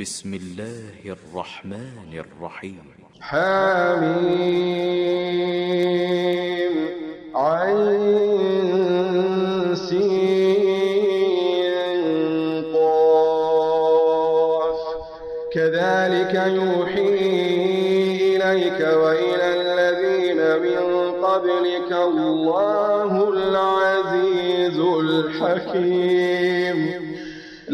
بسم الله الرحمن الرحيم. حميم عين كذلك يوحي إليك وإلى الذين من قبلك الله العزيز الحكيم.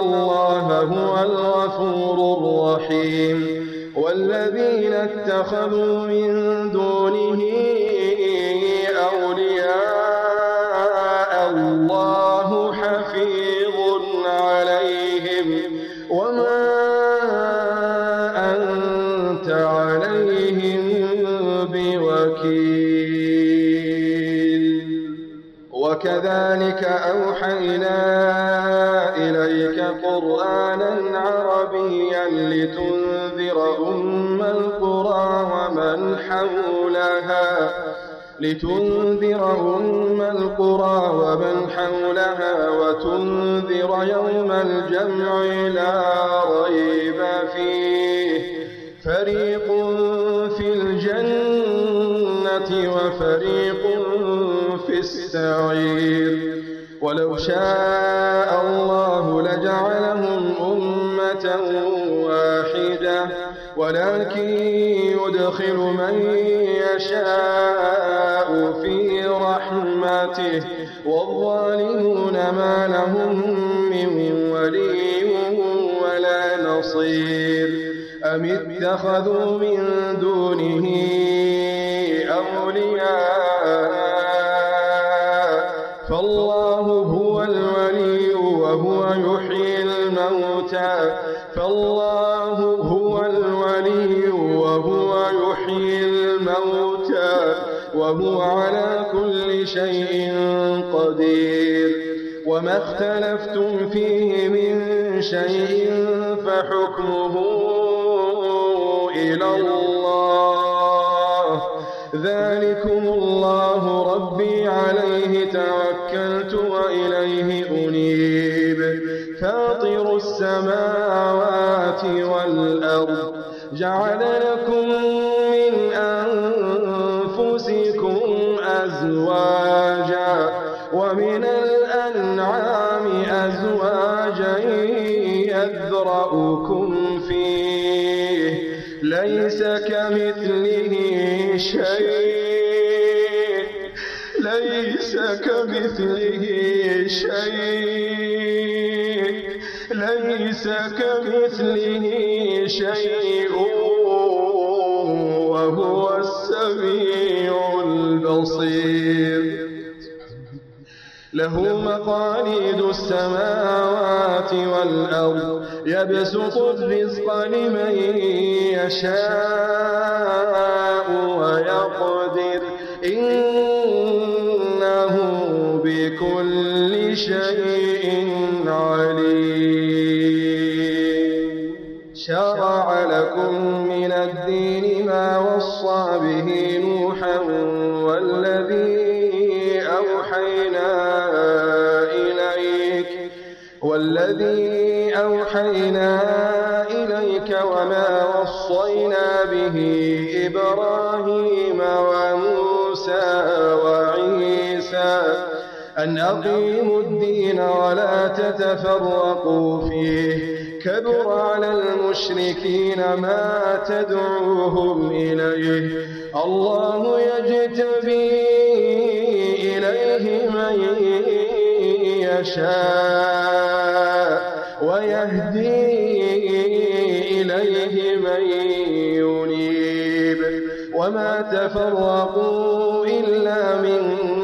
الله هو الغفور الرحيم والذين اتخذوا من دونه أولياء الله حفيظ عليهم وما أنت عليهم بوكيل وكذلك أوحينا قرآنا عربيا لتنذر أم القرى ومن حولها لتنذر أم القرى ومن حولها وتنذر يوم الجمع لا ريب فيه. فريق في الجنة وفريق في السعير. ولو شاء الله أمة واحدة ولكن يدخل من يشاء في رحمته. والظالمون ما لهم من ولي ولا نصير. أم اتخذوا من دونه أولياء؟ فالله هو الولي وهو يحيي الموتى. فالله هو الولي وهو يحيي الموتى وهو على كل شيء قدير. وما اختلفتم فيه من شيء فحكمه إلى الله. ذلكم الله ربي عليه توكلت. فاطر السماوات والأرض جعل لكم من أنفسكم أزواجا ومن الأنعام أزواجا يذرأكم فيه ليس كمثله شيء ليس كمثله شيء. كمثله شيء وهو السميع البصير. له مقاليد السماوات والأرض يبسط الرزق لمن يشاء ويقدر. إنه بكل شيء أقيموا الدين ولا تتفرقوا فيه. كبر على المشركين ما تدعوهم إليه. الله يجتبي إليه من يشاء ويهدي إليه من ينيب. وما تفرقوا إلا من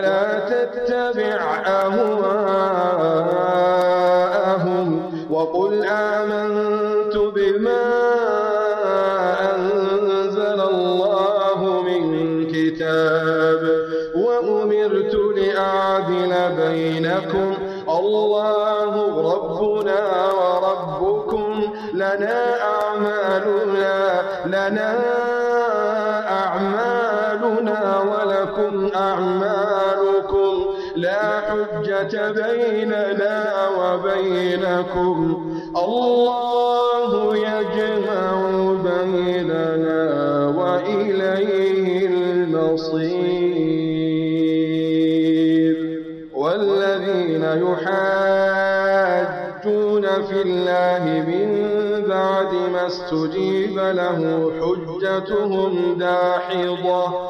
ولا تتبع أهواءهم وقل آمنت بما أنزل الله من كتاب وأمرت لأعدل بينكم الله ربنا وربكم لنا أعمالنا لنا أعمالنا ولكم أعمالكم لا حجة بيننا وبينكم. الله يجمع بيننا وإليه المصير. والذين يحاجون في الله من بعد ما استجيب له حجتهم داحضة.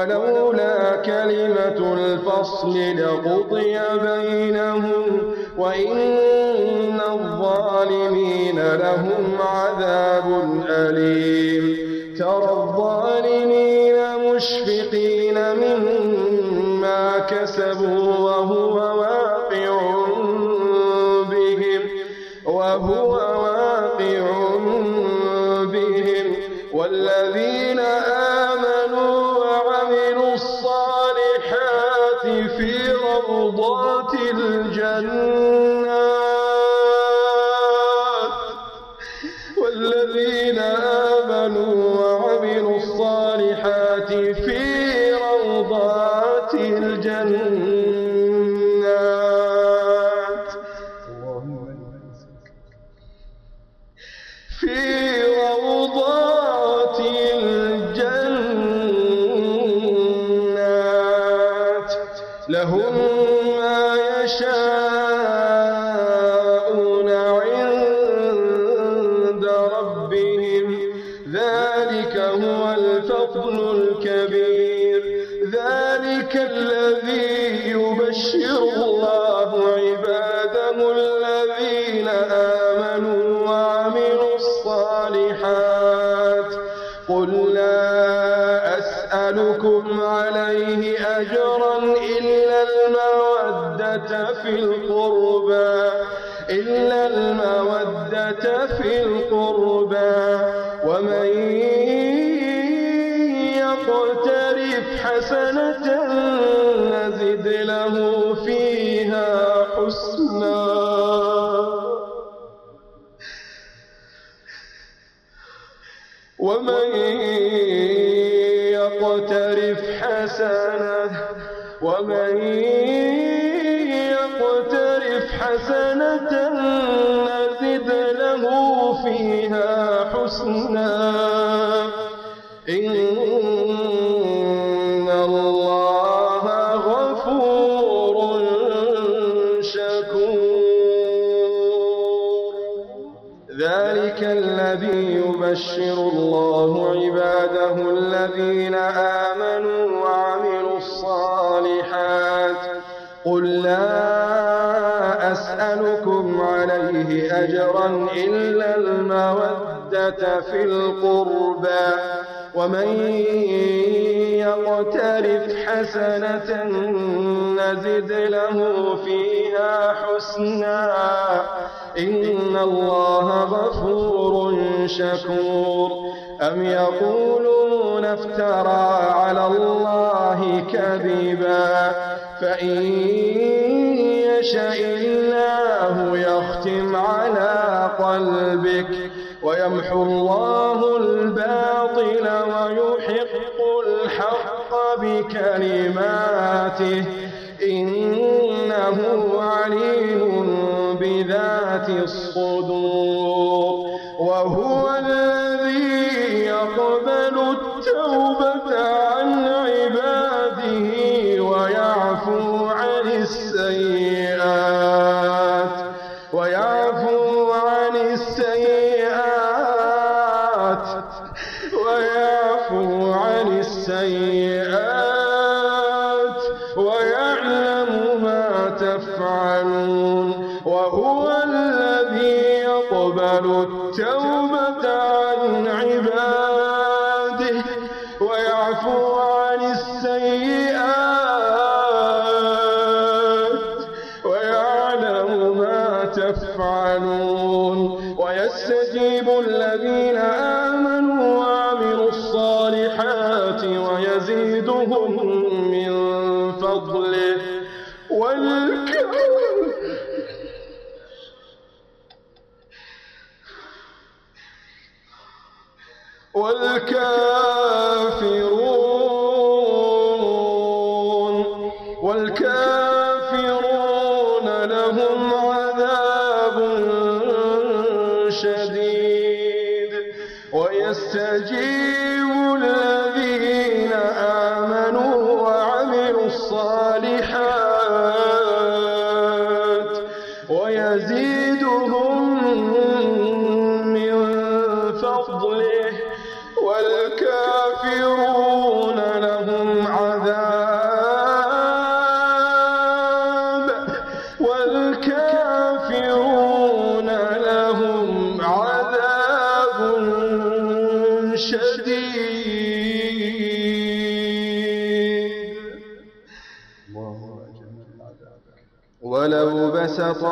ولولا كلمة الفصل لقضي بينهم وإن الظالمين لهم عذاب أليم. ترى الظالمين مشفقين. في روضات الجنات ذلك الذي يبشر الله عباده الذين آمنوا حسنة ومن يقترف حسنة نزد له فيها حسنا. إن الله غفور شكور. ذلك الذي يبشر الله عباده الذين آمنوا عليه أجرا إلا المودة في القربى. ومن يقترف حسنة نزد له فيها حسنا. إن الله غفور شكور. أم يقولون افترى على الله كذبا. فإن يشاء الله قلبك ويمحو الله الباطل ويحق الحق بكلماته. إنه عليم بذات الصدور. وهو الذي يقبل التوبة. ويزيدهم من فضله. والكافر والكافرون فضله والكافرون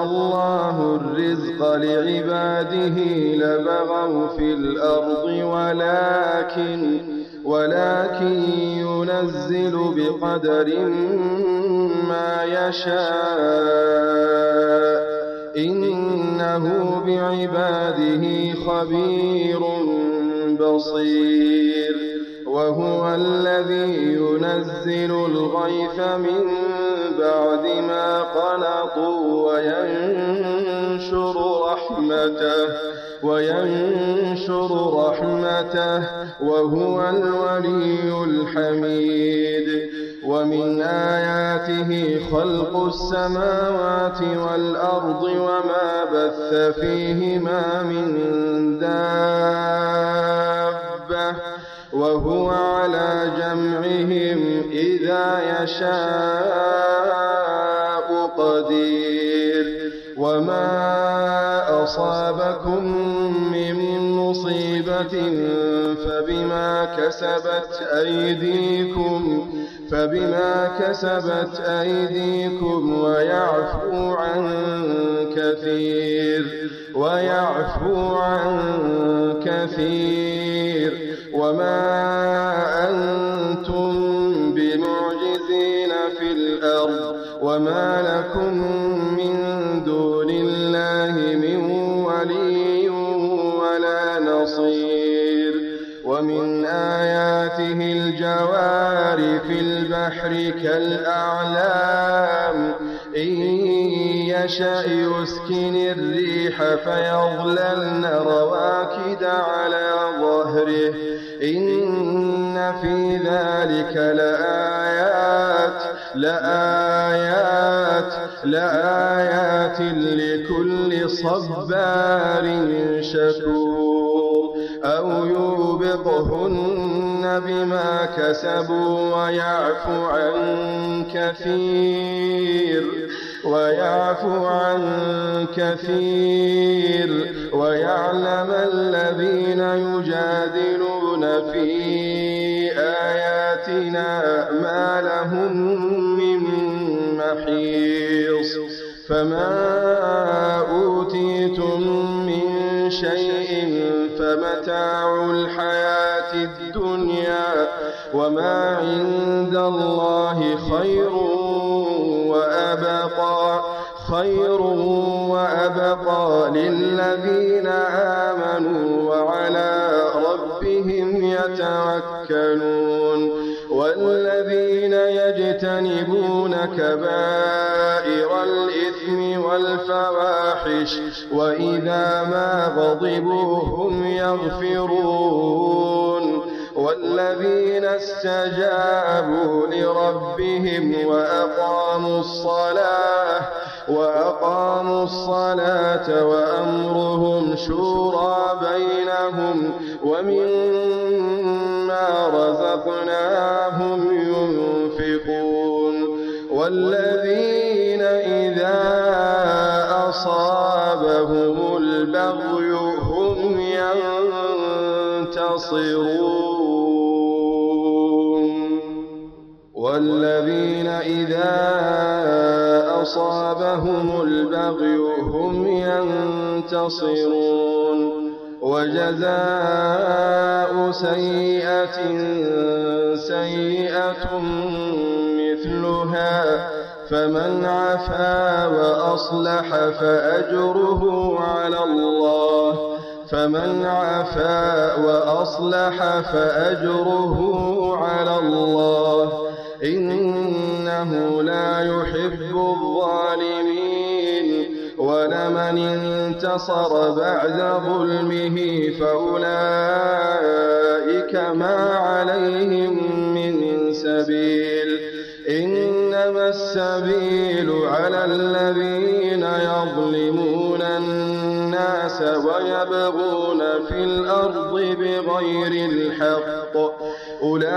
الله الرزق لعباده لبغوا في الأرض ولكن ولكن ينزل بقدر ما يشاء. إنه بعباده خبير بصير. وهو الذي ينزل الغيث من بعد ما قنطوا وينشر رحمته وينشر رحمته وهو الولي الحميد. ومن آياته خلق السماوات والأرض وما بث فيهما من دابة وهو على جمعهم إذا يشاء قدير وما أصابكم من مصيبة فبما كسبت أيديكم فبما كسبت أيديكم ويعفو عن كثير ويعفو عن كثير وما أنتم وما لكم من دون الله من ولي ولا نصير ومن آياته الجوار في البحر كالأعلام إن يشأ يسكن الريح فيظللن رواكد على ظهره. إن في ذلك لآيات لآيات لآيات لكل صبار شكور. أو يوبقهن بما كسبوا ويعفو عن كثير. ويعفو عن كثير ويعلم الذين يجادلون في آياتنا ما لهم من محيص فما أوتيتم من شيء فمتاع الحياة الدنيا وما عند الله خير وأبقى للذين آمنوا وعلى ربهم يتوكلون والذين يجتنبون كبائر الإثم والفواحش وإذا ما غضبوا هم يغفرون والذين استجابوا لربهم وأقاموا الصلاة وأقاموا الصلاة وأمرهم شورى بينهم ومما رزقناهم ينفقون والذين إذا أصابهم البغي أصابهم البغي هم ينتصرون. وجزاء سيئة سيئة مثلها فمن عفا وأصلح فأجره على الله. فمن عفا وأصلح فأجره على الله. إنه لا يحب الظالمين. ولمن انتصر بعد ظلمه فأولئك ما عليهم من سبيل. إنما السبيل على الذين يظلمون الناس ويبغون في الأرض بغير الحق. أولئك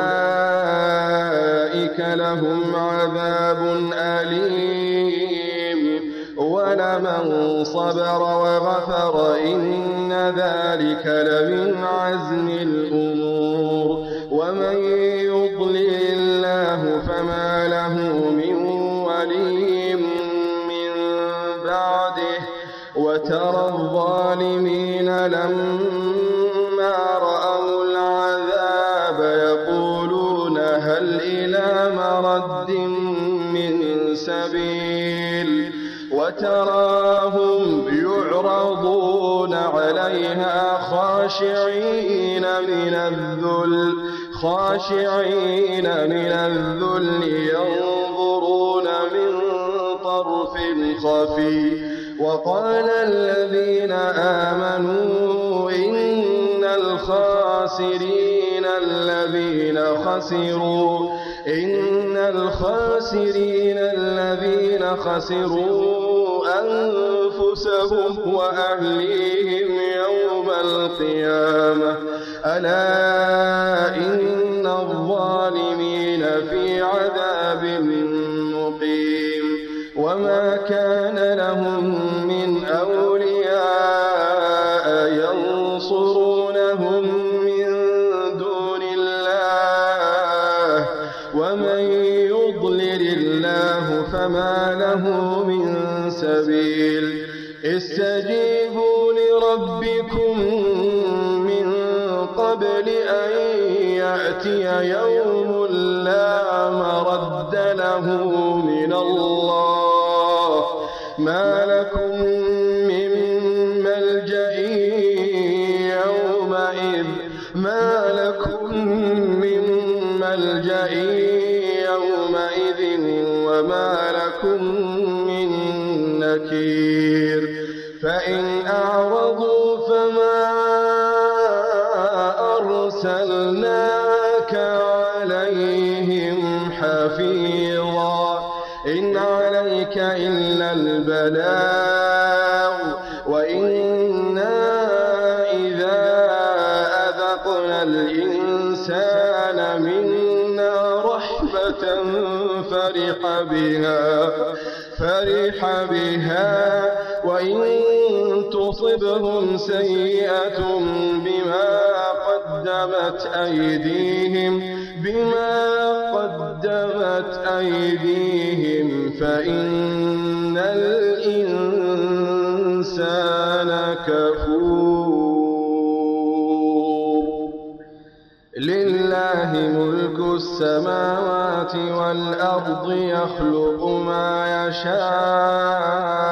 لهم عذاب أليم. ولمن صبر وغفر إن ذلك لمن عزم الأمور. ومن يضلل الله فما له من ولي من بعده. وترى الظالمين لما وتراهم يعرضون عليها خاشعين من الذل خاشعين من الذل ينظرون من طرف خفي. وقال الذين آمنوا إن الخاسرين الذين خسروا إن الخاسرين الذين خسروا أنفسهم وأهليهم يوم القيامة. ألا إن الظالمين في عذاب يضلل الله فما له من سبيل. استجيبوا لربكم من قبل أن يأتي يوم لا مرد له من الله. ما لكم عليهم حفيظا. إن عليك إلا البلاغ. وإنا إذا أذقنا الإنسان منا رحمة فرح بها فرح بها. وإن تصبهم سيئة بما قدمت أيديهم بما قدمت أيديهم فإن الإنسان كفور. لله ملك السماوات والأرض يخلق ما يشاء.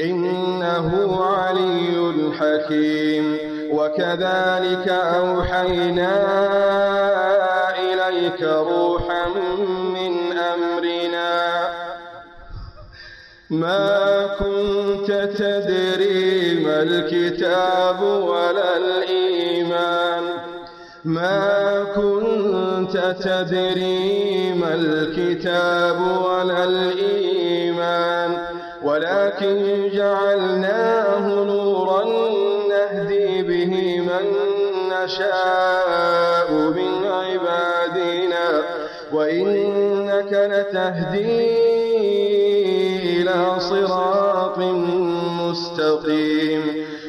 إنه علي حكيم. وكذلك أوحينا إليك روحا من أمرنا. ما كنت تدري ما الكتاب ولا الإيمان. ما كنت تدري ما الكتاب ولا الإيمان. ولكن جعلناه نورا نهدي به من نشاء من عبادنا وإنك لتهدي إلى صراط مستقيم.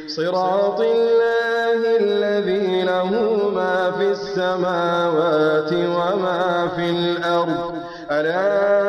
صراط الله الذي له ما في السماوات وما في الأرض. ألا